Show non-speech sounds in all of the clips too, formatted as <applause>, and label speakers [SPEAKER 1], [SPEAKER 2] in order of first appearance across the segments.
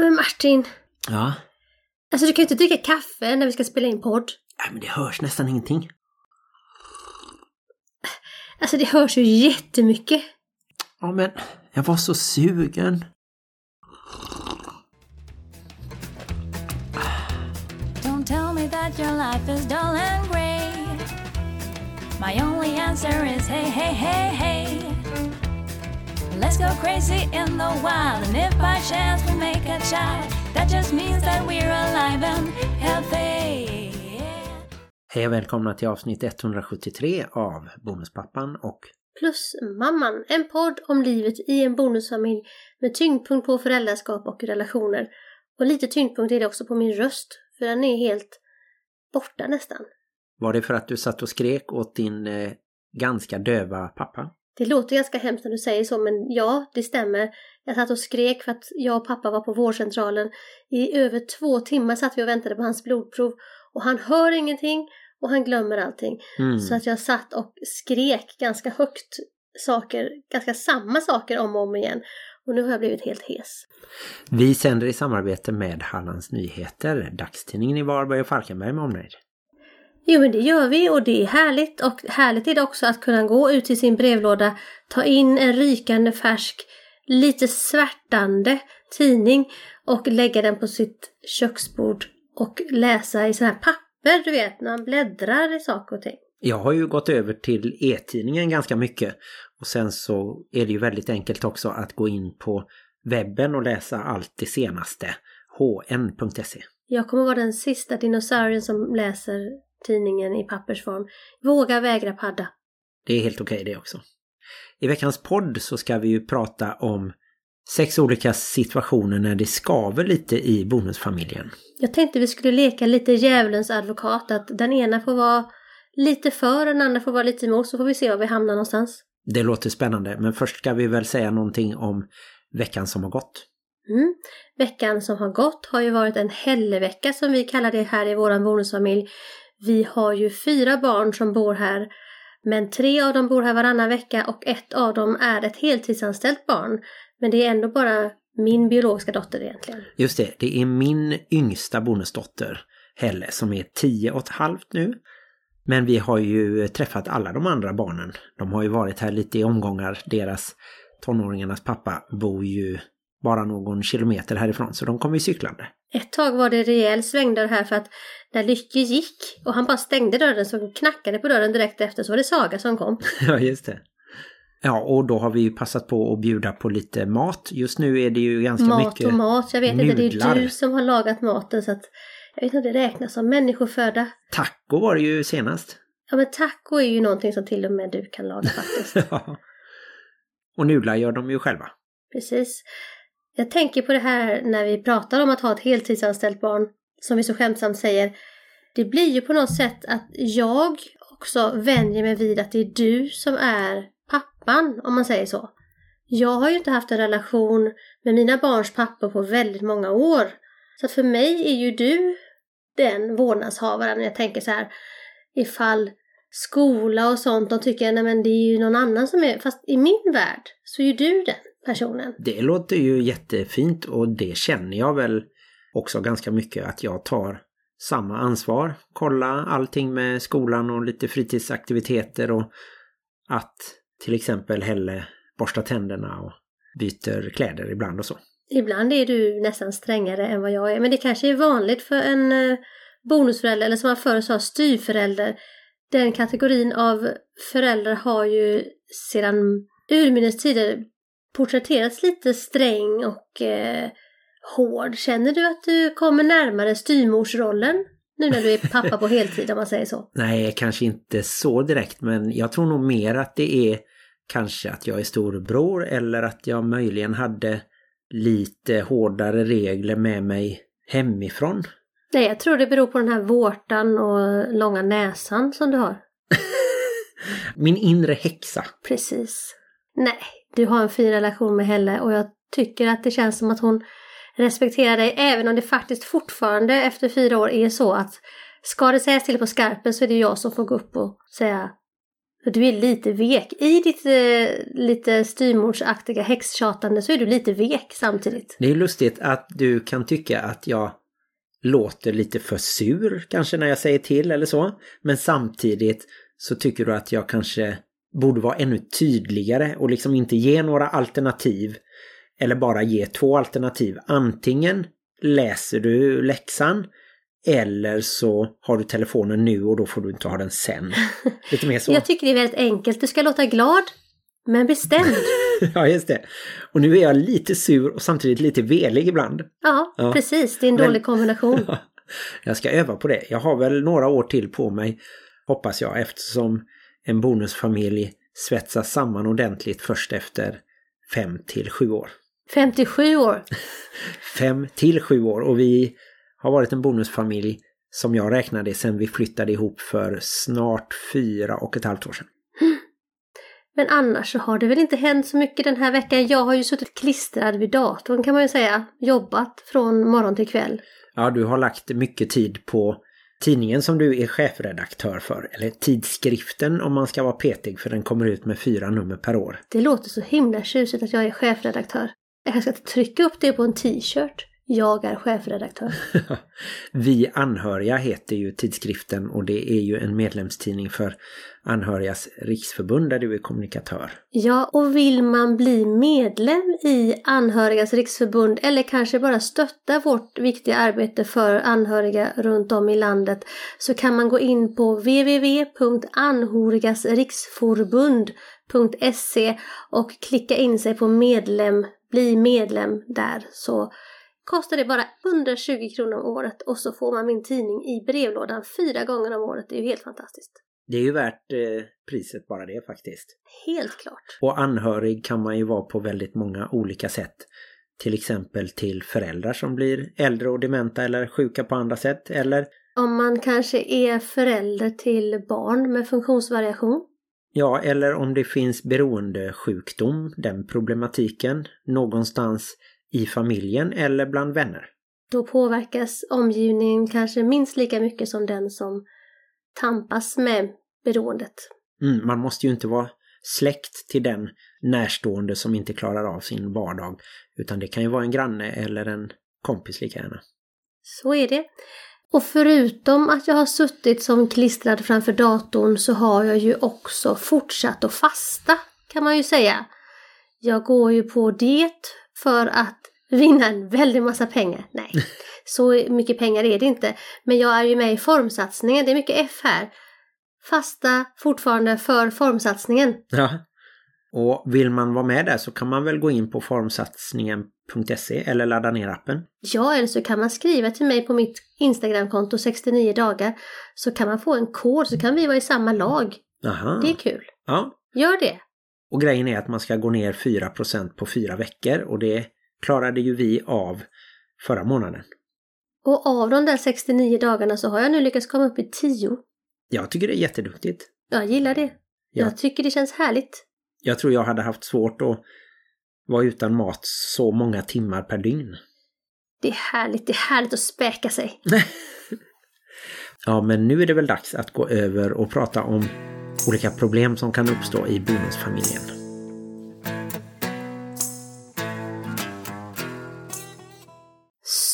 [SPEAKER 1] Men Martin,
[SPEAKER 2] Ja.
[SPEAKER 1] alltså du kan ju inte dricka kaffe när vi ska spela in podd.
[SPEAKER 2] Nej, men det hörs nästan ingenting.
[SPEAKER 1] Alltså det hörs ju jättemycket.
[SPEAKER 2] Ja, men jag var så sugen.
[SPEAKER 3] Don't tell me that your life is dull and grey. My only answer is hey, hey, hey, hey. Let's go crazy in the wild, and if by chance we make a child, that just means that we're alive and healthy.
[SPEAKER 2] Hej och välkomna till avsnitt 173 av Bonuspappan och
[SPEAKER 1] Plus Mamman, en podd om livet i en bonusfamilj med tyngdpunkt på föräldraskap och relationer. Och lite tyngdpunkt är det också på min röst, för den är helt borta nästan.
[SPEAKER 2] var det för att du satt och skrek åt din eh, ganska döva pappa?
[SPEAKER 1] Det låter ganska hemskt när du säger så, men ja, det stämmer. Jag satt och skrek för att jag och pappa var på vårdcentralen. I över två timmar satt vi och väntade på hans blodprov och han hör ingenting och han glömmer allting.
[SPEAKER 2] Mm.
[SPEAKER 1] Så att jag satt och skrek ganska högt saker, ganska samma saker om och om igen. Och nu har jag blivit helt hes.
[SPEAKER 2] Vi sänder i samarbete med Hallands Nyheter, dagstidningen i Varberg och Falkenberg med omnejd.
[SPEAKER 1] Jo men det gör vi och det är härligt och härligt är det också att kunna gå ut till sin brevlåda, ta in en rykande färsk, lite svärtande tidning och lägga den på sitt köksbord och läsa i sådana här papper, du vet, när man bläddrar i saker och ting.
[SPEAKER 2] Jag har ju gått över till e-tidningen ganska mycket och sen så är det ju väldigt enkelt också att gå in på webben och läsa allt det senaste. hn.se
[SPEAKER 1] Jag kommer vara den sista dinosaurien som läser tidningen i pappersform. Våga vägra padda.
[SPEAKER 2] Det är helt okej det också. I veckans podd så ska vi ju prata om sex olika situationer när det skaver lite i bonusfamiljen.
[SPEAKER 1] Jag tänkte vi skulle leka lite djävulens advokat, att den ena får vara lite för, den andra får vara lite emot, så får vi se var vi hamnar någonstans.
[SPEAKER 2] Det låter spännande men först ska vi väl säga någonting om veckan som har gått.
[SPEAKER 1] Mm. Veckan som har gått har ju varit en hällevecka som vi kallar det här i våran bonusfamilj. Vi har ju fyra barn som bor här, men tre av dem bor här varannan vecka och ett av dem är ett heltidsanställt barn. Men det är ändå bara min biologiska dotter egentligen.
[SPEAKER 2] Just det, det är min yngsta bonusdotter Helle som är tio och ett halvt nu. Men vi har ju träffat alla de andra barnen. De har ju varit här lite i omgångar. Deras tonåringarnas pappa bor ju bara någon kilometer härifrån så de kommer ju cyklande.
[SPEAKER 1] Ett tag var det rejäl svängdörr här för att när Lycke gick och han bara stängde dörren så knackade på dörren direkt efter så var det Saga som kom. <laughs>
[SPEAKER 2] Ja, just det. Ja, och då har vi ju passat på att bjuda på lite mat. Just nu är det ju ganska
[SPEAKER 1] mat
[SPEAKER 2] mycket
[SPEAKER 1] och mat, jag vet inte, det
[SPEAKER 2] nudlar.
[SPEAKER 1] är du som har lagat maten så att jag vet inte om det räknas som människoföda.
[SPEAKER 2] Taco var det ju senast.
[SPEAKER 1] Ja men taco är ju någonting som till och med du kan laga faktiskt. <laughs>
[SPEAKER 2] Ja. och nudlar gör de ju själva.
[SPEAKER 1] Precis. Jag tänker på det här när vi pratar om att ha ett heltidsanställt barn, som vi så skämtsamt säger. Det blir ju på något sätt att jag också vänjer mig vid att det är du som är pappan, om man säger så. Jag har ju inte haft en relation med mina barns pappor på väldigt många år. Så att för mig är ju du den vårdnadshavaren. Jag tänker så här, ifall skola och sånt, de tycker nej men det är ju någon annan som är, fast i min värld så är ju du den personen.
[SPEAKER 2] Det låter ju jättefint och det känner jag väl också ganska mycket att jag tar samma ansvar. Kolla allting med skolan och lite fritidsaktiviteter och att till exempel Helle borstar tänderna och byter kläder ibland och så.
[SPEAKER 1] Ibland är du nästan strängare än vad jag är, men det kanske är vanligt för en eh, bonusförälder, eller som man förr sa, styvförälder. Den kategorin av föräldrar har ju sedan urminnes tider porträtterats lite sträng och eh, hård. Känner du att du kommer närmare styrmorsrollen nu när du är pappa på heltid om man säger så? <laughs>
[SPEAKER 2] Nej, kanske inte så direkt men jag tror nog mer att det är kanske att jag är storebror eller att jag möjligen hade lite hårdare regler med mig hemifrån.
[SPEAKER 1] Nej, jag tror det beror på den här vårtan och långa näsan som du har. <laughs>
[SPEAKER 2] Min inre häxa.
[SPEAKER 1] Precis. Nej, du har en fin relation med Helle och jag tycker att det känns som att hon respekterar dig även om det faktiskt fortfarande efter fyra år är så att ska det sägas till på skarpen så är det jag som får gå upp och säga du är lite vek. I ditt eh, lite styrmordsaktiga häxtjatande så är du lite vek samtidigt.
[SPEAKER 2] Det är lustigt att du kan tycka att jag låter lite för sur kanske när jag säger till eller så. Men samtidigt så tycker du att jag kanske borde vara ännu tydligare och liksom inte ge några alternativ. Eller bara ge två alternativ. Antingen läser du läxan eller så har du telefonen nu och då får du inte ha den sen. <laughs> Lite mer så.
[SPEAKER 1] Jag tycker det är väldigt enkelt. Du ska låta glad, men bestämd. <laughs>
[SPEAKER 2] ja, just det. Och nu är jag lite sur och samtidigt lite velig ibland.
[SPEAKER 1] Ja,
[SPEAKER 2] Ja.
[SPEAKER 1] precis. Det är en
[SPEAKER 2] Men-
[SPEAKER 1] dålig kombination. <laughs>
[SPEAKER 2] Jag ska öva på det. Jag har väl några år till på mig, hoppas jag, eftersom en bonusfamilj svetsas samman ordentligt först efter fem till sju år.
[SPEAKER 1] 57 år. <laughs>
[SPEAKER 2] Fem till sju år och vi har varit en bonusfamilj som jag räknade sedan vi flyttade ihop för snart fyra och ett halvt år sedan. <gasps>
[SPEAKER 1] Men annars så har det väl inte hänt så mycket den här veckan. Jag har ju suttit klistrad vid datorn kan man ju säga. Jobbat från morgon till kväll.
[SPEAKER 2] Ja, du har lagt mycket tid på tidningen som du är chefredaktör för, eller tidskriften om man ska vara petig för den kommer ut med fyra nummer per år.
[SPEAKER 1] Det låter så himla tjusigt att jag är chefredaktör. Jag kanske ska trycka upp det på en t-shirt. Jag är chefredaktör. <laughs>
[SPEAKER 2] Vi anhöriga heter ju tidskriften och det är ju en medlemstidning för Anhörigas riksförbund där du är kommunikatör.
[SPEAKER 1] Ja, och vill man bli medlem i Anhörigas riksförbund eller kanske bara stötta vårt viktiga arbete för anhöriga runt om i landet så kan man gå in på www.anhorigasriksforbund.se och klicka in sig på medlem, bli medlem där så kostar det bara 120 kronor om året och så får man min tidning i brevlådan fyra gånger om året. Det är ju helt fantastiskt.
[SPEAKER 2] Det är ju värt eh, priset bara det faktiskt.
[SPEAKER 1] Helt klart.
[SPEAKER 2] Och anhörig kan man ju vara på väldigt många olika sätt. Till exempel till föräldrar som blir äldre och dementa eller sjuka på andra sätt. Eller
[SPEAKER 1] Om man kanske är förälder till barn med funktionsvariation.
[SPEAKER 2] Ja, eller om det finns beroendesjukdom, den problematiken, någonstans i familjen eller bland vänner.
[SPEAKER 1] Då påverkas omgivningen kanske minst lika mycket som den som tampas med beroendet.
[SPEAKER 2] Mm, man måste ju inte vara släkt till den närstående som inte klarar av sin vardag, utan det kan ju vara en granne eller en kompis lika gärna.
[SPEAKER 1] Så är det. Och förutom att jag har suttit som klistrad framför datorn så har jag ju också fortsatt att fasta, kan man ju säga. Jag går ju på diet för att vinna en väldig massa pengar. Nej, <laughs> så mycket pengar är det inte. Men jag är ju med i formsatsningen, det är mycket F här. Fasta fortfarande för formsatsningen.
[SPEAKER 2] Ja. Och vill man vara med där så kan man väl gå in på formsatsningen.se eller ladda ner appen.
[SPEAKER 1] Ja, eller så kan man skriva till mig på mitt Instagramkonto 69 dagar. Så kan man få en kod så kan vi vara i samma lag.
[SPEAKER 2] Aha.
[SPEAKER 1] Det är kul.
[SPEAKER 2] Ja.
[SPEAKER 1] Gör det!
[SPEAKER 2] Och grejen är att man ska gå ner 4% på fyra veckor och det klarade ju vi av förra månaden.
[SPEAKER 1] Och av de där 69 dagarna så har jag nu lyckats komma upp i 10.
[SPEAKER 2] Jag tycker det är jätteduktigt.
[SPEAKER 1] Jag gillar det.
[SPEAKER 2] Ja.
[SPEAKER 1] Jag tycker det känns härligt.
[SPEAKER 2] Jag tror jag hade haft svårt att vara utan mat så många timmar per dygn.
[SPEAKER 1] Det är härligt. Det är härligt att späka sig. <laughs>
[SPEAKER 2] Ja, men nu är det väl dags att gå över och prata om olika problem som kan uppstå i bonusfamiljen.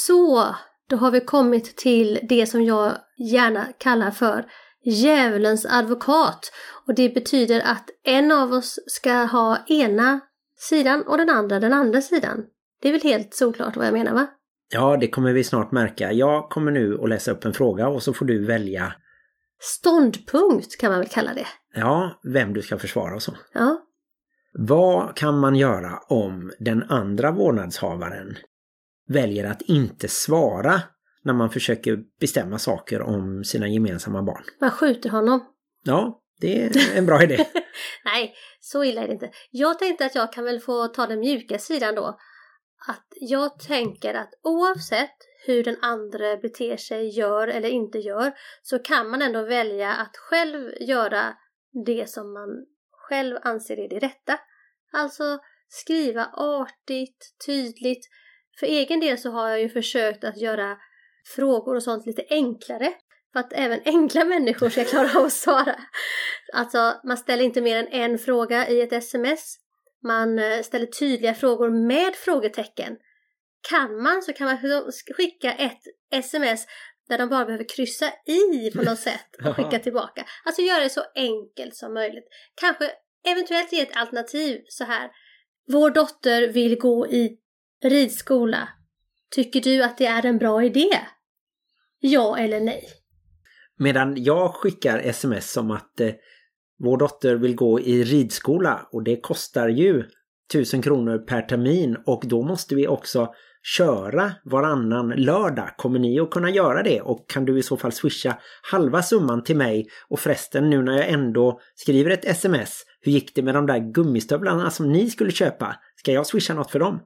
[SPEAKER 1] Så, då har vi kommit till det som jag gärna kallar för djävulens advokat. Och det betyder att en av oss ska ha ena sidan och den andra den andra sidan. Det är väl helt solklart vad jag menar va?
[SPEAKER 2] Ja, det kommer vi snart märka. Jag kommer nu att läsa upp en fråga och så får du välja,
[SPEAKER 1] Ståndpunkt kan man väl kalla det.
[SPEAKER 2] ja, vem du ska försvara och så.
[SPEAKER 1] Ja.
[SPEAKER 2] Vad kan man göra om den andra vårdnadshavaren väljer att inte svara när man försöker bestämma saker om sina gemensamma barn?
[SPEAKER 1] Man skjuter honom.
[SPEAKER 2] Ja, det är en bra idé. <laughs>
[SPEAKER 1] Nej, så illa är det inte. Jag tänkte att jag kan väl få ta den mjuka sidan då. Att jag tänker att oavsett hur den andra beter sig, gör eller inte gör, så kan man ändå välja att själv göra det som man själv anser är det rätta. Alltså skriva artigt, tydligt. För egen del så har jag ju försökt att göra frågor och sånt lite enklare. för att även <laughs> enkla människor ska klara av att svara. Alltså, man ställer inte mer än en fråga i ett sms. Man eh, ställer tydliga frågor med frågetecken. Kan man så kan man skicka ett sms där de bara behöver kryssa i på något sätt och <laughs> skicka tillbaka. Alltså göra det så enkelt som möjligt. Kanske eventuellt ge ett alternativ så här. Vår dotter vill gå i ridskola. Tycker du att det är en bra idé? Ja eller nej?
[SPEAKER 2] Medan jag skickar sms som att eh, vår dotter vill gå i ridskola och det kostar ju tusen kronor per termin och då måste vi också köra varannan lördag. Kommer ni att kunna göra det? Och kan du i så fall swisha halva summan till mig? Och förresten nu när jag ändå skriver ett sms, hur gick det med de där gummistövlarna som ni skulle köpa? Ska jag swisha något för dem?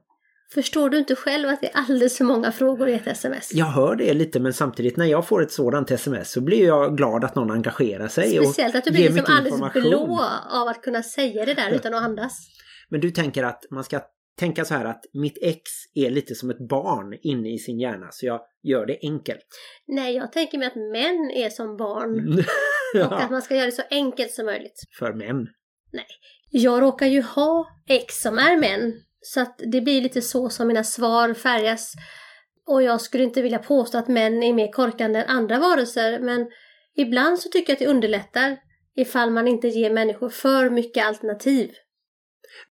[SPEAKER 1] Förstår du inte själv att det är alldeles för många frågor i ett sms?
[SPEAKER 2] Jag hör det lite men samtidigt när jag får ett sådant sms så blir jag glad att någon engagerar sig
[SPEAKER 1] Speciellt att du blir liksom alldeles blå av att kunna säga det där utan att andas.
[SPEAKER 2] Men du tänker att man ska tänka så här att mitt ex är lite som ett barn inne i sin hjärna så jag gör det enkelt.
[SPEAKER 1] Nej, jag tänker mig att män är som barn. <laughs> ja. Och att man ska göra det så enkelt som möjligt.
[SPEAKER 2] För män?
[SPEAKER 1] Nej. Jag råkar ju ha ex som är män. Så att det blir lite så som mina svar färgas. Och jag skulle inte vilja påstå att män är mer korkande än andra varelser men ibland så tycker jag att det underlättar ifall man inte ger människor för mycket alternativ.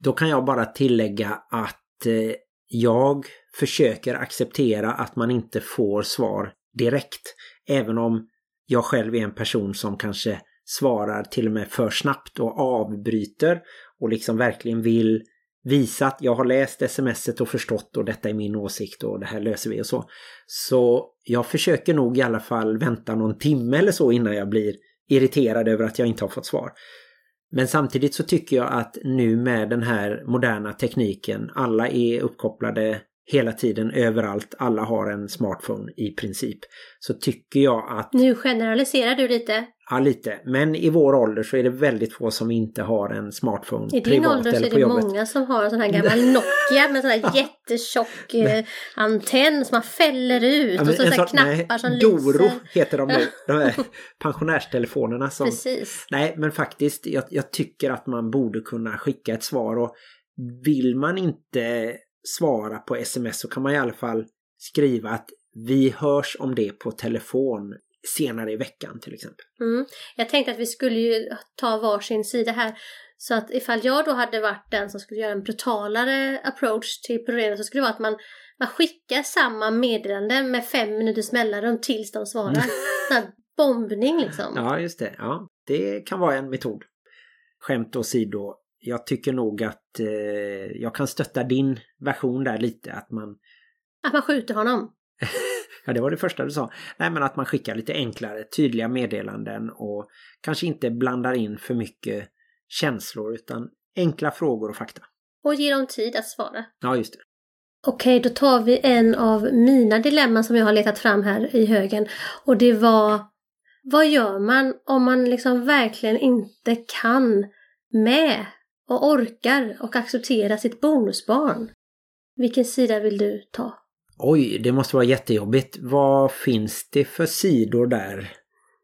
[SPEAKER 2] Då kan jag bara tillägga att eh, jag försöker acceptera att man inte får svar direkt. Även om jag själv är en person som kanske svarar till och med för snabbt och avbryter och liksom verkligen vill visa att jag har läst smset och förstått och detta är min åsikt och det här löser vi och så. Så jag försöker nog i alla fall vänta någon timme eller så innan jag blir irriterad över att jag inte har fått svar. Men samtidigt så tycker jag att nu med den här moderna tekniken, alla är uppkopplade hela tiden överallt, alla har en smartphone i princip. Så tycker jag att...
[SPEAKER 1] Nu generaliserar du lite.
[SPEAKER 2] Ja, lite. Men i vår ålder så är det väldigt få som inte har en smartphone
[SPEAKER 1] I din ålder så är det jobbet. många som har en sån här gammal <laughs> Nokia med sån här jättetjock eh, antenn som man fäller ut ja, och så, så, så knappar nej, som
[SPEAKER 2] Doro lyser. Doro heter de nu. De här <laughs> pensionärstelefonerna som...
[SPEAKER 1] Precis.
[SPEAKER 2] Nej, men faktiskt, jag, jag tycker att man borde kunna skicka ett svar och vill man inte svara på sms så kan man i alla fall skriva att vi hörs om det på telefon senare i veckan till exempel.
[SPEAKER 1] Mm. Jag tänkte att vi skulle ju ta varsin sida här. Så att ifall jag då hade varit den som skulle göra en brutalare approach till problemet så skulle det vara att man, man skickar samma meddelande med fem minuters mellanrum tills de svarar. Mm. <laughs> bombning liksom.
[SPEAKER 2] Ja, just det. Ja, det kan vara en metod. Skämt åsido, jag tycker nog att eh, jag kan stötta din version där lite. Att man...
[SPEAKER 1] Att man skjuter honom? <laughs>
[SPEAKER 2] ja, det var det första du sa. Nej, men att man skickar lite enklare, tydliga meddelanden och kanske inte blandar in för mycket känslor utan enkla frågor och fakta.
[SPEAKER 1] Och ger dem tid att svara.
[SPEAKER 2] Ja, just det.
[SPEAKER 1] Okej, då tar vi en av mina dilemman som jag har letat fram här i högen. Och det var vad gör man om man liksom verkligen inte kan med och orkar och acceptera sitt bonusbarn? Vilken sida vill du ta?
[SPEAKER 2] Oj, det måste vara jättejobbigt. Vad finns det för sidor där?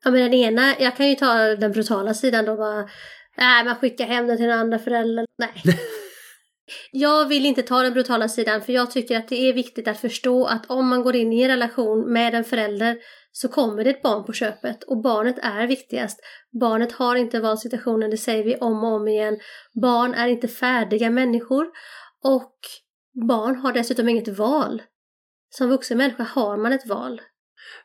[SPEAKER 1] Ja men den ena, jag kan ju ta den brutala sidan då bara Nej, man skickar hem den till den andra föräldern. Nej. <laughs> jag vill inte ta den brutala sidan för jag tycker att det är viktigt att förstå att om man går in i en relation med en förälder så kommer det ett barn på köpet och barnet är viktigast. Barnet har inte valsituationen, det säger vi om och om igen. Barn är inte färdiga människor och barn har dessutom inget val. Som vuxen människa har man ett val.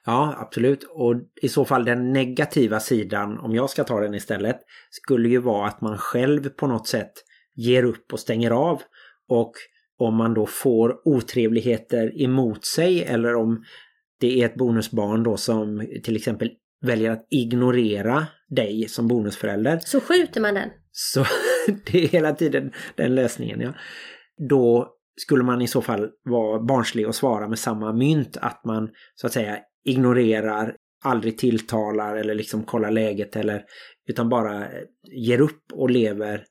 [SPEAKER 2] Ja, absolut. Och i så fall den negativa sidan, om jag ska ta den istället, skulle ju vara att man själv på något sätt ger upp och stänger av. Och om man då får otrevligheter emot sig eller om det är ett bonusbarn då som till exempel väljer att ignorera dig som bonusförälder.
[SPEAKER 1] Så skjuter man den?
[SPEAKER 2] Så <laughs> det är hela tiden den lösningen, ja. Då skulle man i så fall vara barnslig och svara med samma mynt att man så att säga ignorerar, aldrig tilltalar eller liksom kollar läget eller utan bara ger upp och lever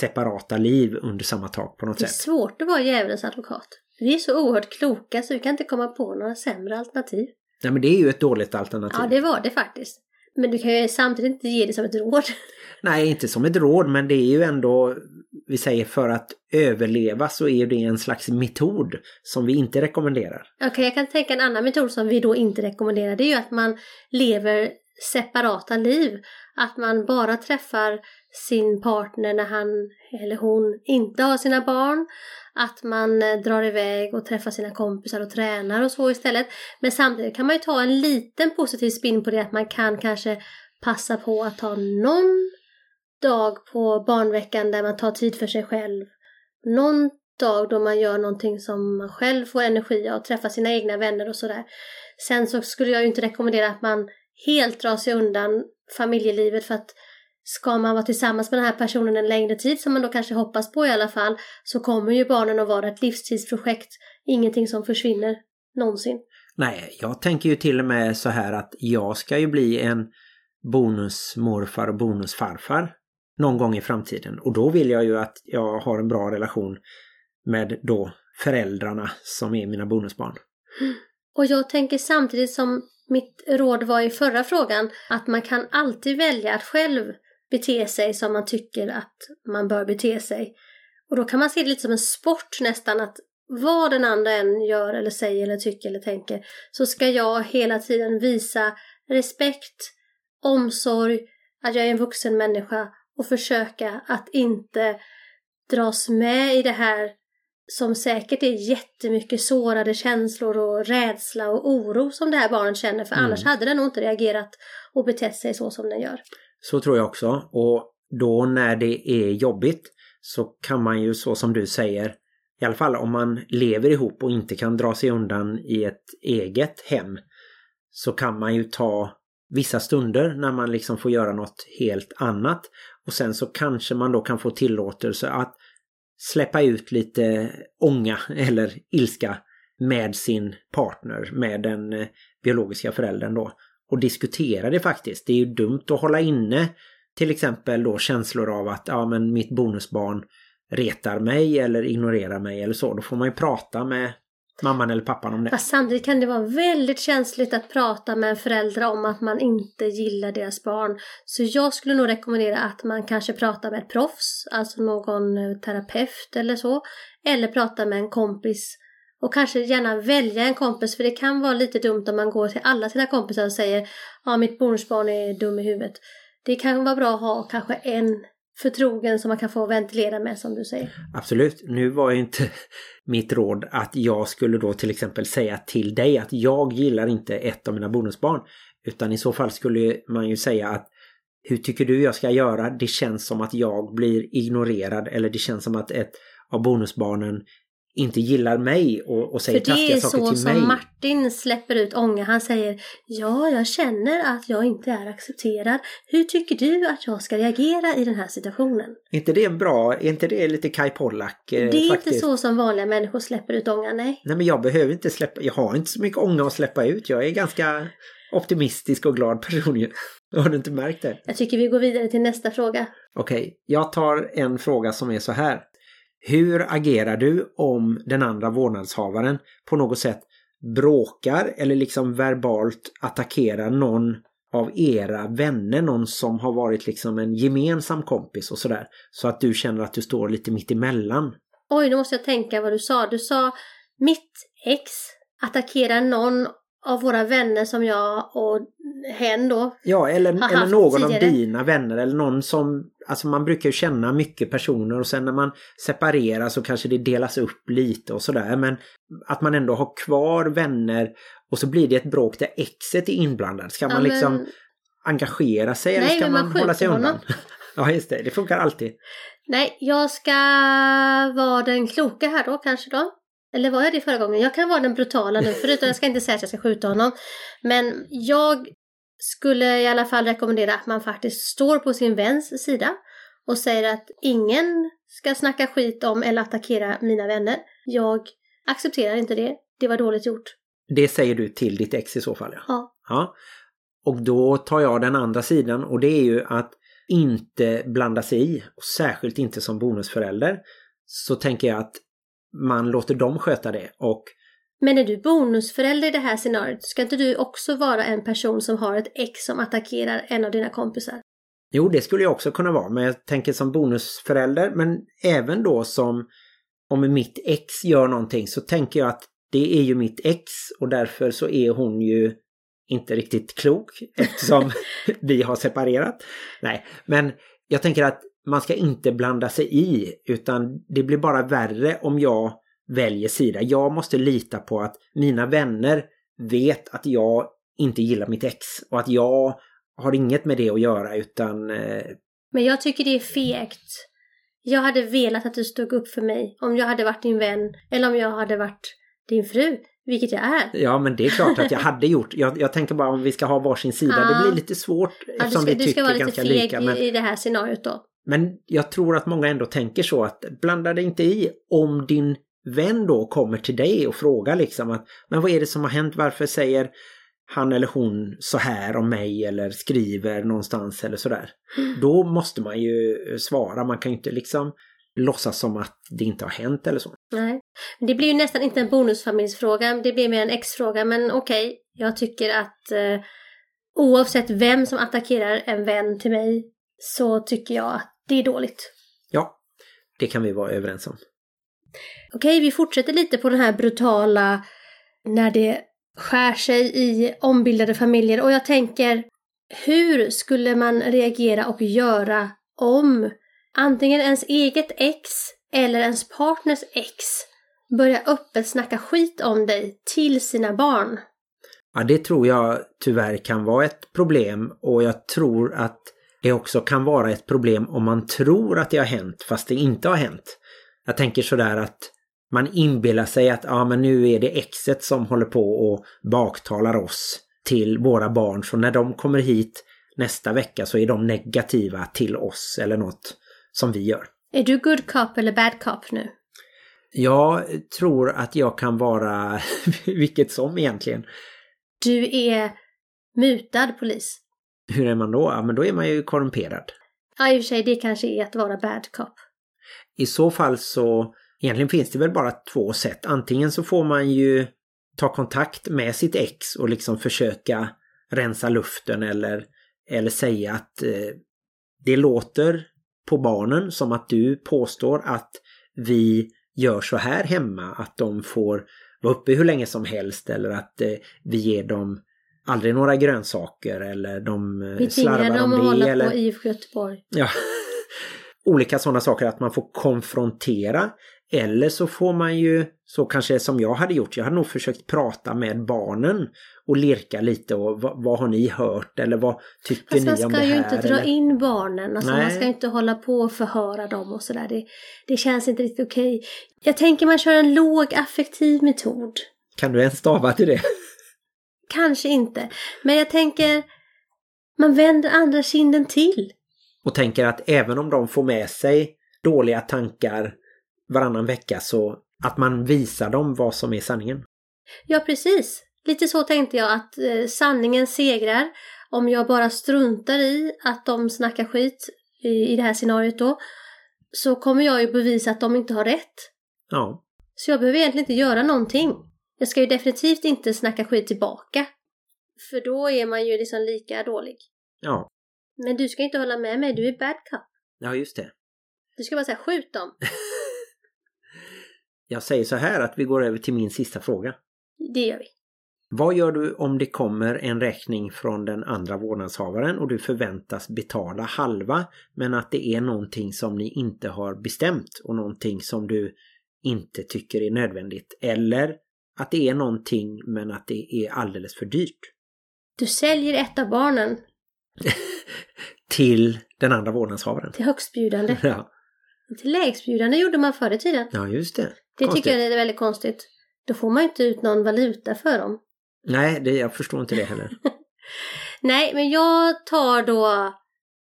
[SPEAKER 2] separata liv under samma tak på något sätt.
[SPEAKER 1] Det är sätt. svårt att vara djävulens advokat. Vi är så oerhört kloka så vi kan inte komma på några sämre alternativ.
[SPEAKER 2] Nej men det är ju ett dåligt alternativ.
[SPEAKER 1] Ja, det var det faktiskt. Men du kan ju samtidigt inte ge det som ett råd. <laughs>
[SPEAKER 2] Nej, inte som ett råd men det är ju ändå, vi säger för att överleva så är det en slags metod som vi inte rekommenderar.
[SPEAKER 1] Okej, okay, jag kan tänka en annan metod som vi då inte rekommenderar. Det är ju att man lever separata liv. Att man bara träffar sin partner när han eller hon inte har sina barn. Att man eh, drar iväg och träffar sina kompisar och tränar och så istället. Men samtidigt kan man ju ta en liten positiv spin på det att man kan kanske passa på att ta någon dag på barnveckan där man tar tid för sig själv. Någon dag då man gör någonting som man själv får energi av, träffar sina egna vänner och sådär. Sen så skulle jag ju inte rekommendera att man helt drar sig undan familjelivet för att ska man vara tillsammans med den här personen en längre tid, som man då kanske hoppas på i alla fall, så kommer ju barnen att vara ett livstidsprojekt. Ingenting som försvinner någonsin.
[SPEAKER 2] Nej, jag tänker ju till och med så här att jag ska ju bli en bonusmorfar och bonusfarfar någon gång i framtiden. Och då vill jag ju att jag har en bra relation med då föräldrarna som är mina bonusbarn.
[SPEAKER 1] Och jag tänker samtidigt som mitt råd var i förra frågan att man kan alltid välja att själv bete sig som man tycker att man bör bete sig. Och då kan man se det lite som en sport nästan att vad den andra än gör eller säger eller tycker eller tänker så ska jag hela tiden visa respekt, omsorg, att jag är en vuxen människa och försöka att inte dras med i det här som säkert är jättemycket sårade känslor och rädsla och oro som det här barnet känner för mm. annars hade den nog inte reagerat och betett sig så som den gör.
[SPEAKER 2] Så tror jag också och då när det är jobbigt så kan man ju så som du säger i alla fall om man lever ihop och inte kan dra sig undan i ett eget hem så kan man ju ta vissa stunder när man liksom får göra något helt annat och sen så kanske man då kan få tillåtelse att släppa ut lite ånga <laughs> eller ilska med sin partner, med den eh, biologiska föräldern då. Och diskutera det faktiskt. Det är ju dumt att hålla inne till exempel då känslor av att ja men mitt bonusbarn retar mig eller ignorerar mig eller så. Då får man ju prata med mamman eller pappan om det.
[SPEAKER 1] Fast samtidigt kan det vara väldigt känsligt att prata med en förälder om att man inte gillar deras barn. Så jag skulle nog rekommendera att man kanske pratar med ett proffs, alltså någon terapeut eller så. Eller prata med en kompis. Och kanske gärna välja en kompis för det kan vara lite dumt om man går till alla sina kompisar och säger ja mitt bonusbarn är dum i huvudet. Det kan vara bra att ha kanske en förtrogen som man kan få ventilera med som du säger.
[SPEAKER 2] Absolut. Nu var ju inte <laughs> mitt råd att jag skulle då till exempel säga till dig att jag gillar inte ett av mina bonusbarn. Utan i så fall skulle man ju säga att hur tycker du jag ska göra? Det känns som att jag blir ignorerad eller det känns som att ett av bonusbarnen inte gillar mig och, och säger taskiga saker till mig.
[SPEAKER 1] För det är så som Martin släpper ut ånga. Han säger Ja, jag känner att jag inte är accepterad. Hur tycker du att jag ska reagera i den här situationen?
[SPEAKER 2] Är inte det bra? Är inte det lite Kai Pollak?
[SPEAKER 1] Eh, det är faktiskt? inte så som vanliga människor släpper ut ånga, nej.
[SPEAKER 2] Nej, men jag behöver inte släppa. Jag har inte så mycket ånga att släppa ut. Jag är ganska optimistisk och glad person <laughs> Har du inte märkt det?
[SPEAKER 1] Jag tycker vi går vidare till nästa fråga.
[SPEAKER 2] Okej, okay, jag tar en fråga som är så här. Hur agerar du om den andra vårdnadshavaren på något sätt bråkar eller liksom verbalt attackerar någon av era vänner, någon som har varit liksom en gemensam kompis och sådär. Så att du känner att du står lite mitt emellan.
[SPEAKER 1] Oj, nu måste jag tänka vad du sa. Du sa mitt ex attackerar någon av våra vänner som jag och hen då
[SPEAKER 2] Ja, eller, eller någon tidigare. av dina vänner eller någon som Alltså man brukar ju känna mycket personer och sen när man separerar så kanske det delas upp lite och sådär. Men att man ändå har kvar vänner och så blir det ett bråk där exet är inblandad. Ska man ja, liksom men... engagera sig Nej, eller ska man, man hålla sig undan? <laughs> ja, just det. Det funkar alltid.
[SPEAKER 1] Nej, jag ska vara den kloka här då kanske då. Eller var jag det förra gången? Jag kan vara den brutala nu, förutom jag ska inte säga att jag ska skjuta honom. Men jag skulle i alla fall rekommendera att man faktiskt står på sin väns sida och säger att ingen ska snacka skit om eller attackera mina vänner. Jag accepterar inte det. Det var dåligt gjort.
[SPEAKER 2] Det säger du till ditt ex i så fall? Ja.
[SPEAKER 1] ja.
[SPEAKER 2] ja. Och då tar jag den andra sidan och det är ju att inte blanda sig i, och särskilt inte som bonusförälder, så tänker jag att man låter dem sköta det och
[SPEAKER 1] Men är du bonusförälder i det här scenariot, ska inte du också vara en person som har ett ex som attackerar en av dina kompisar?
[SPEAKER 2] Jo, det skulle jag också kunna vara, men jag tänker som bonusförälder, men även då som om mitt ex gör någonting så tänker jag att det är ju mitt ex och därför så är hon ju inte riktigt klok eftersom <laughs> vi har separerat. Nej, men jag tänker att man ska inte blanda sig i utan det blir bara värre om jag väljer sida. Jag måste lita på att mina vänner vet att jag inte gillar mitt ex och att jag har inget med det att göra utan... Eh...
[SPEAKER 1] Men jag tycker det är fegt. Jag hade velat att du stod upp för mig om jag hade varit din vän eller om jag hade varit din fru. Vilket jag är.
[SPEAKER 2] Ja men det är klart att jag hade gjort. Jag, jag tänker bara om vi ska ha varsin sida. Ja. Det blir lite svårt
[SPEAKER 1] ja,
[SPEAKER 2] eftersom
[SPEAKER 1] ska,
[SPEAKER 2] vi tycker ganska lika.
[SPEAKER 1] Du ska vara lite feg men... i det här scenariot då.
[SPEAKER 2] Men jag tror att många ändå tänker så att blanda dig inte i om din vän då kommer till dig och frågar liksom att men vad är det som har hänt? Varför säger han eller hon så här om mig eller skriver någonstans eller sådär. Mm. Då måste man ju svara. Man kan ju inte liksom låtsas som att det inte har hänt eller så.
[SPEAKER 1] Nej, det blir ju nästan inte en bonusfamiljsfråga. Det blir mer en exfråga. Men okej, okay, jag tycker att eh, oavsett vem som attackerar en vän till mig så tycker jag att det är dåligt.
[SPEAKER 2] Ja, det kan vi vara överens om.
[SPEAKER 1] Okej, vi fortsätter lite på den här brutala när det skär sig i ombildade familjer och jag tänker hur skulle man reagera och göra om antingen ens eget ex eller ens partners ex börjar öppet snacka skit om dig till sina barn?
[SPEAKER 2] Ja, det tror jag tyvärr kan vara ett problem och jag tror att det också kan vara ett problem om man tror att det har hänt fast det inte har hänt. Jag tänker sådär att man inbillar sig att ja, men nu är det exet som håller på och baktalar oss till våra barn. Så när de kommer hit nästa vecka så är de negativa till oss eller något som vi gör.
[SPEAKER 1] Är du good cop eller bad cop nu?
[SPEAKER 2] Jag tror att jag kan vara <laughs> vilket som egentligen.
[SPEAKER 1] Du är mutad polis.
[SPEAKER 2] Hur är man då? Ja, men då är man ju korrumperad.
[SPEAKER 1] Ja, i och för sig, det kanske är att vara bad cop.
[SPEAKER 2] I så fall så Egentligen finns det väl bara två sätt. Antingen så får man ju ta kontakt med sitt ex och liksom försöka rensa luften eller, eller säga att eh, det låter på barnen som att du påstår att vi gör så här hemma, att de får vara uppe hur länge som helst eller att eh, vi ger dem aldrig några grönsaker eller de
[SPEAKER 1] eh, slarvar dem att hålla eller... på IFK Göteborg.
[SPEAKER 2] Ja. <laughs> Olika sådana saker att man får konfrontera eller så får man ju, så kanske som jag hade gjort, jag hade nog försökt prata med barnen och lirka lite och vad, vad har ni hört eller vad tycker
[SPEAKER 1] Fast
[SPEAKER 2] ni om det här?
[SPEAKER 1] man ska ju inte dra eller? in barnen, alltså man ska inte hålla på och förhöra dem och sådär. Det, det känns inte riktigt okej. Jag tänker man kör en låg affektiv metod.
[SPEAKER 2] Kan du ens stava till det?
[SPEAKER 1] Kanske inte. Men jag tänker, man vänder andra kinden till.
[SPEAKER 2] Och tänker att även om de får med sig dåliga tankar varannan vecka så att man visar dem vad som är sanningen.
[SPEAKER 1] Ja, precis. Lite så tänkte jag att eh, sanningen segrar. Om jag bara struntar i att de snackar skit i, i det här scenariot då så kommer jag ju bevisa att de inte har rätt.
[SPEAKER 2] Ja.
[SPEAKER 1] Så jag behöver egentligen inte göra någonting. Jag ska ju definitivt inte snacka skit tillbaka. För då är man ju liksom lika dålig.
[SPEAKER 2] Ja.
[SPEAKER 1] Men du ska inte hålla med mig, du är bad cup.
[SPEAKER 2] Ja, just det.
[SPEAKER 1] Du ska bara säga skjut dem. <laughs>
[SPEAKER 2] Jag säger så här att vi går över till min sista fråga.
[SPEAKER 1] Det gör vi.
[SPEAKER 2] Vad gör du om det kommer en räkning från den andra vårdnadshavaren och du förväntas betala halva men att det är någonting som ni inte har bestämt och någonting som du inte tycker är nödvändigt eller att det är någonting men att det är alldeles för dyrt?
[SPEAKER 1] Du säljer ett av barnen. <laughs>
[SPEAKER 2] till den andra vårdnadshavaren.
[SPEAKER 1] Till högstbjudande.
[SPEAKER 2] Ja.
[SPEAKER 1] Till lägstbjudande gjorde man förr i tiden.
[SPEAKER 2] Ja, just det.
[SPEAKER 1] Det konstigt. tycker jag är väldigt konstigt. Då får man inte ut någon valuta för dem.
[SPEAKER 2] Nej, det, jag förstår inte det heller. <laughs>
[SPEAKER 1] Nej, men jag tar då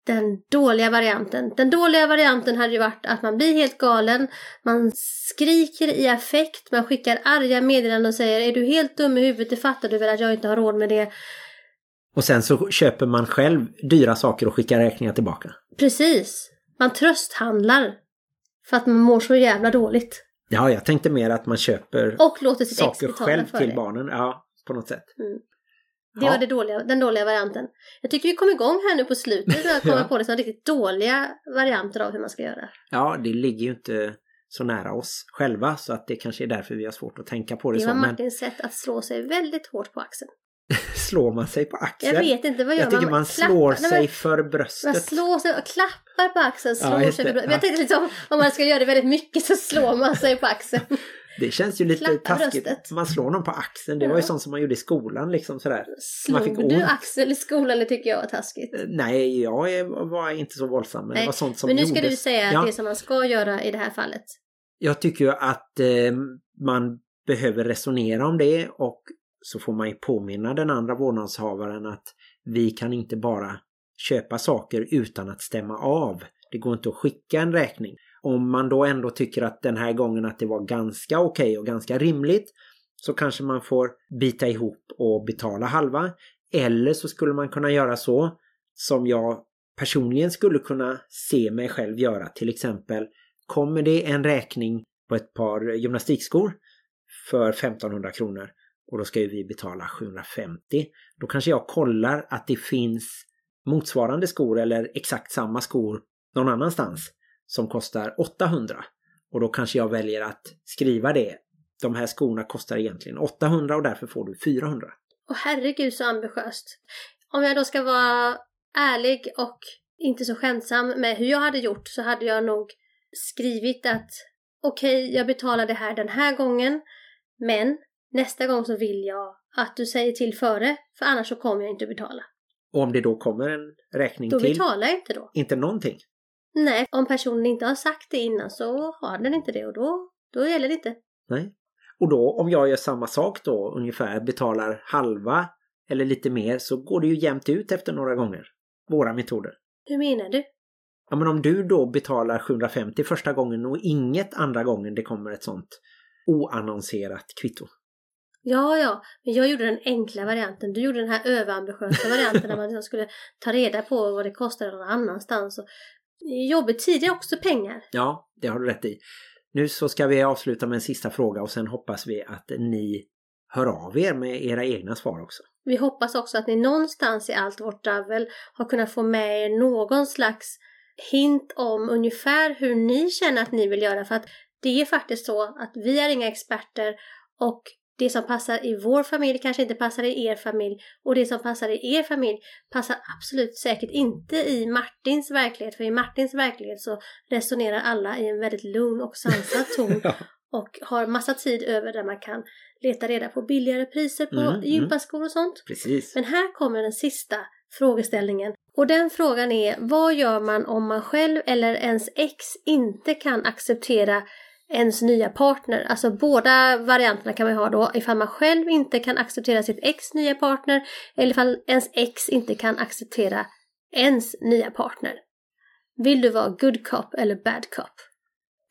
[SPEAKER 1] den dåliga varianten. Den dåliga varianten hade ju varit att man blir helt galen, man skriker i affekt, man skickar arga meddelanden och säger är du helt dum i huvudet, det fattar du väl att jag inte har råd med det.
[SPEAKER 2] Och sen så köper man själv dyra saker och skickar räkningar tillbaka.
[SPEAKER 1] Precis. Man trösthandlar. För att man mår så jävla dåligt.
[SPEAKER 2] Ja, jag tänkte mer att man köper
[SPEAKER 1] Och låter sitt
[SPEAKER 2] saker själv till
[SPEAKER 1] det.
[SPEAKER 2] barnen. Ja, på något sätt.
[SPEAKER 1] Det
[SPEAKER 2] Ja.
[SPEAKER 1] var det dåliga, den dåliga varianten. Jag tycker vi kom igång här nu på slutet och jag kommer
[SPEAKER 2] Ja.
[SPEAKER 1] på det som riktigt dåliga varianter av hur man ska göra.
[SPEAKER 2] Ja, det ligger ju inte så nära oss själva så att det kanske är därför vi har svårt att tänka på det,
[SPEAKER 1] Det
[SPEAKER 2] så.
[SPEAKER 1] var
[SPEAKER 2] Men
[SPEAKER 1] Martins sätt att slå sig väldigt hårt på axeln. <laughs>
[SPEAKER 2] slår man sig på axeln?
[SPEAKER 1] Jag vet inte, vad gör
[SPEAKER 2] Jag tycker man
[SPEAKER 1] Klappar-
[SPEAKER 2] slår
[SPEAKER 1] men-
[SPEAKER 2] sig för
[SPEAKER 1] Man
[SPEAKER 2] bröstet.
[SPEAKER 1] slår sig och klappar på axeln,
[SPEAKER 2] Ja,
[SPEAKER 1] slår
[SPEAKER 2] just
[SPEAKER 1] sig för bröstet.
[SPEAKER 2] Ja.
[SPEAKER 1] Jag tänkte liksom om man ska göra det väldigt mycket så slår man sig på axeln. <laughs>
[SPEAKER 2] Det känns ju lite
[SPEAKER 1] Klappa
[SPEAKER 2] taskigt.
[SPEAKER 1] bröstet.
[SPEAKER 2] Man slår någon på axeln. Det var ju
[SPEAKER 1] Ja.
[SPEAKER 2] sånt som man gjorde i skolan liksom sådär. Man fick
[SPEAKER 1] Slog du axel i skolan? Det tycker jag var taskigt.
[SPEAKER 2] Eh, Nej, jag var inte så våldsam. Men det var sånt som
[SPEAKER 1] Men nu ska
[SPEAKER 2] gjordes.
[SPEAKER 1] du säga
[SPEAKER 2] Ja.
[SPEAKER 1] det som man ska göra i det här fallet.
[SPEAKER 2] Jag tycker ju att eh, man behöver resonera om det och så får man ju påminna den andra vårdnadshavaren att vi kan inte bara köpa saker utan att stämma av. Det går inte att skicka en räkning. Om man då ändå tycker att den här gången att det var ganska okej och ganska rimligt så kanske man får bita ihop och betala halva. Eller så skulle man kunna göra så som jag personligen skulle kunna se mig själv göra. Till exempel kommer det en räkning på ett par gymnastikskor för 1500 kronor och då ska ju vi betala 750. Då kanske jag kollar att det finns motsvarande skor eller exakt samma skor någon annanstans som kostar 800. Och då kanske jag väljer att skriva det. De här skorna kostar egentligen 800 och därför får du 400.
[SPEAKER 1] Och herregud så ambitiöst. Om jag då ska vara ärlig och inte så skämtsam med hur jag hade gjort så hade jag nog skrivit att okej, jag betalar det här den här gången men nästa gång så vill jag att du säger till före för annars så kommer jag inte betala.
[SPEAKER 2] Och om det då kommer en räkning
[SPEAKER 1] Då
[SPEAKER 2] till,
[SPEAKER 1] betalar jag inte då.
[SPEAKER 2] inte någonting.
[SPEAKER 1] Nej, om personen inte har sagt det innan så har den inte det och då, då gäller det inte.
[SPEAKER 2] Nej. Och då om jag gör samma sak då ungefär betalar halva eller lite mer så går det ju jämnt ut efter några gånger. Våra metoder.
[SPEAKER 1] Hur menar du?
[SPEAKER 2] Ja men om du då betalar 750 första gången och inget andra gången det kommer ett sånt oannonserat kvitto.
[SPEAKER 1] Ja, ja, men jag gjorde den enkla varianten. Du gjorde den här överambitiösa varianten där man liksom skulle ta reda på vad det kostade någon annanstans. Och jobbet, tid är också pengar.
[SPEAKER 2] Ja, det har du rätt i. Nu så ska vi avsluta med en sista fråga och sen hoppas vi att ni hör av er med era egna svar också.
[SPEAKER 1] Vi hoppas också att ni någonstans i allt vårt dravel har kunnat få med er någon slags hint om ungefär hur ni känner att ni vill göra. För att det är faktiskt så att vi är inga experter och det som passar i vår familj kanske inte passar i er familj och det som passar i er familj passar absolut säkert inte i Martins verklighet. För i Martins verklighet så resonerar alla i en väldigt lugn och sansad <laughs> ton
[SPEAKER 2] Ja.
[SPEAKER 1] och har massa tid över där man kan leta reda på billigare priser på
[SPEAKER 2] Mm, mm.
[SPEAKER 1] gympaskor och sånt.
[SPEAKER 2] Precis.
[SPEAKER 1] Men här kommer den sista frågeställningen. Och den frågan är, vad gör man om man själv eller ens ex inte kan acceptera ens nya partner? Alltså båda varianterna kan man ha då, ifall man själv inte kan acceptera sitt ex nya partner eller ifall ens ex inte kan acceptera ens nya partner. Vill du vara good cop eller bad cop?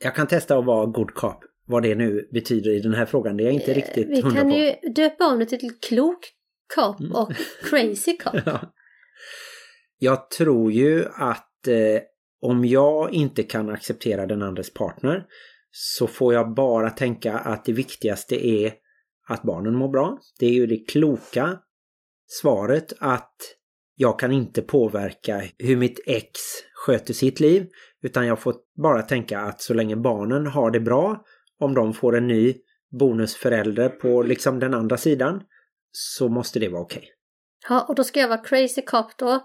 [SPEAKER 2] Jag kan testa att vara good cop. Vad det nu betyder i den här frågan. Det är jag inte riktigt
[SPEAKER 1] Eh, Vi
[SPEAKER 2] hundra
[SPEAKER 1] kan ju döpa om det till klok cop
[SPEAKER 2] Mm.
[SPEAKER 1] och <laughs> crazy cop.
[SPEAKER 2] Ja. Jag tror ju att eh, om jag inte kan acceptera den andres partner så får jag bara tänka att det viktigaste är att barnen mår bra. Det är ju det kloka svaret att jag kan inte påverka hur mitt ex sköter sitt liv utan jag får bara tänka att så länge barnen har det bra, om de får en ny bonusförälder på liksom den andra sidan så måste det vara okej.
[SPEAKER 1] Ja, och då ska jag vara crazy cop då.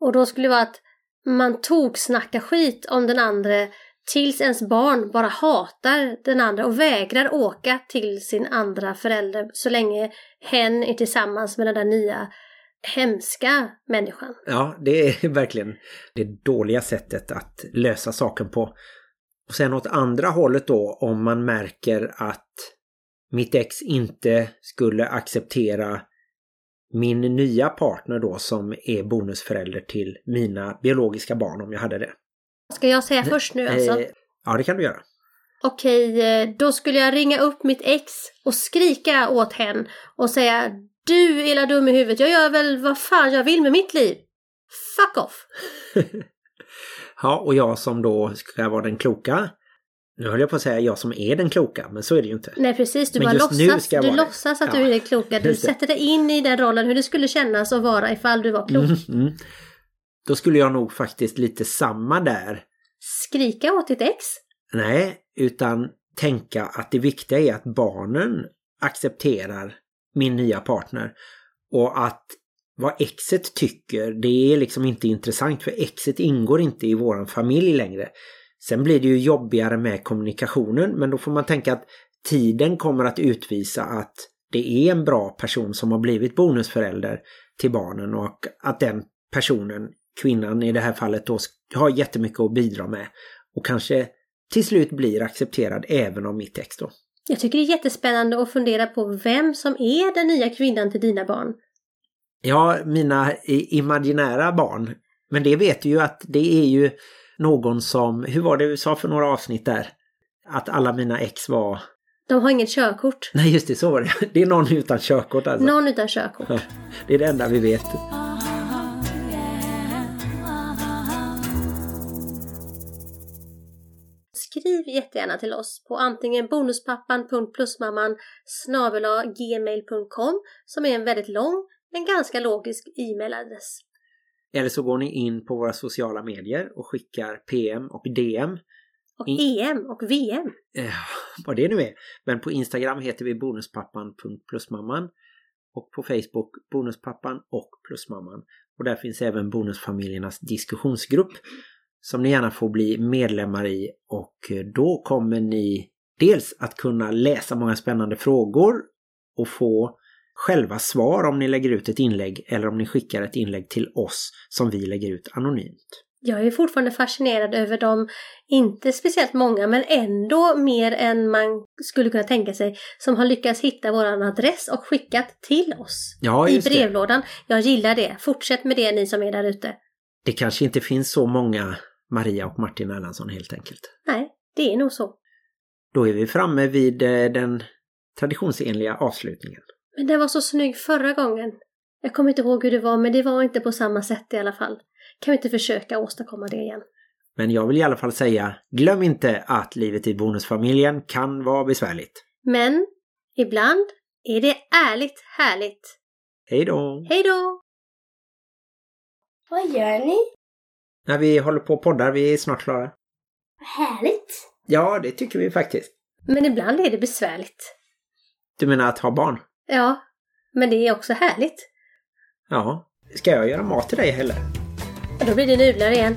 [SPEAKER 1] Och då skulle det vara att man tog snacka skit om den andra tills ens barn bara hatar den andra och vägrar åka till sin andra förälder så länge hen är tillsammans med den där nya hemska människan.
[SPEAKER 2] Ja, det är <laughs> verkligen det dåliga sättet att lösa saken på. Och sen åt andra hållet då, om man märker att mitt ex inte skulle acceptera min nya partner då som är bonusförälder till mina biologiska barn om jag hade det.
[SPEAKER 1] Ska jag säga först nu alltså?
[SPEAKER 2] Eh, ja, det kan du göra.
[SPEAKER 1] Okej, eh, då skulle jag ringa upp mitt ex och skrika åt hen och säga Du illa dum i huvudet, jag gör väl vad fan jag vill med mitt liv. Fuck off! <laughs>
[SPEAKER 2] Ja, och jag som då ska vara den kloka. Nu höll jag på att säga jag som är den kloka, men så är det ju inte.
[SPEAKER 1] Nej precis, du
[SPEAKER 2] Men
[SPEAKER 1] bara låtsas, du låtsas att
[SPEAKER 2] Ja.
[SPEAKER 1] du är den kloka. Du sätter dig in i den rollen, hur det skulle kännas att vara ifall du var klok.
[SPEAKER 2] Mm, mm. Då skulle jag nog faktiskt lite samma där.
[SPEAKER 1] Skrika åt ditt ex.
[SPEAKER 2] Nej, utan tänka att det viktiga är att barnen accepterar min nya partner. Och att vad exet tycker, det är liksom inte intressant för exet ingår inte i våran familj längre. Sen blir det ju jobbigare med kommunikationen men då får man tänka att tiden kommer att utvisa att det är en bra person som har blivit bonusförälder till barnen och att den personen, kvinnan i det här fallet då, har jättemycket att bidra med och kanske till slut blir accepterad även av mitt ex då.
[SPEAKER 1] Jag tycker det är jättespännande att fundera på vem som är den nya kvinnan till dina barn.
[SPEAKER 2] Ja, mina imaginära barn. Men det vet du ju att det är ju någon som, hur var det du sa för några avsnitt där? Att alla mina ex var,
[SPEAKER 1] De har inget körkort.
[SPEAKER 2] nej just det, så var det. <laughs> Det är någon utan körkort alltså.
[SPEAKER 1] Någon utan körkort.
[SPEAKER 2] Ja, Det är det enda vi vet.
[SPEAKER 1] Jättegärna till oss på antingen bonuspappan.plusmamman gmail.com som är en väldigt lång men ganska logisk e-mailadress.
[SPEAKER 2] Eller så går ni in på våra sociala medier och skickar PM och DM.
[SPEAKER 1] Och EM och VM.
[SPEAKER 2] Eh, <laughs> vad det nu är. Men på Instagram heter vi bonuspappan.plusmamman och på Facebook bonuspappan och plusmamman. Och där finns även bonusfamiljernas diskussionsgrupp som ni gärna får bli medlemmar i och eh, då kommer ni dels att kunna läsa många spännande frågor och få själva svar om ni lägger ut ett inlägg eller om ni skickar ett inlägg till oss som vi lägger ut anonymt.
[SPEAKER 1] Jag är fortfarande fascinerad över de, inte speciellt många, men ändå mer än man skulle kunna tänka sig, som har lyckats hitta våran adress och skickat till oss.
[SPEAKER 2] Ja,
[SPEAKER 1] I
[SPEAKER 2] just det.
[SPEAKER 1] brevlådan. Jag gillar det. Fortsätt med det ni som är där ute.
[SPEAKER 2] Det kanske inte finns så många Maria och Martin Erlandsson helt enkelt.
[SPEAKER 1] Nej, det är nog så.
[SPEAKER 2] Då är vi framme vid eh, den traditionsenliga avslutningen.
[SPEAKER 1] Men den var så snygg förra gången. Jag kommer inte ihåg hur det var, men det var inte på samma sätt i alla fall. Kan vi inte försöka åstadkomma det igen?
[SPEAKER 2] Men jag vill i alla fall säga, glöm inte att livet i bonusfamiljen kan vara besvärligt.
[SPEAKER 1] Men ibland är det ärligt härligt.
[SPEAKER 2] Hej då!
[SPEAKER 1] Hej då!
[SPEAKER 4] Vad gör ni?
[SPEAKER 2] När vi håller på och poddar, vi är snart klara.
[SPEAKER 4] Härligt.
[SPEAKER 2] Ja, det tycker vi faktiskt.
[SPEAKER 1] Men ibland är det besvärligt.
[SPEAKER 2] Du menar att ha barn?
[SPEAKER 1] Ja, men det är också härligt.
[SPEAKER 2] Ja. Ska jag göra mat till dig heller?
[SPEAKER 1] Och då blir det nudlar igen.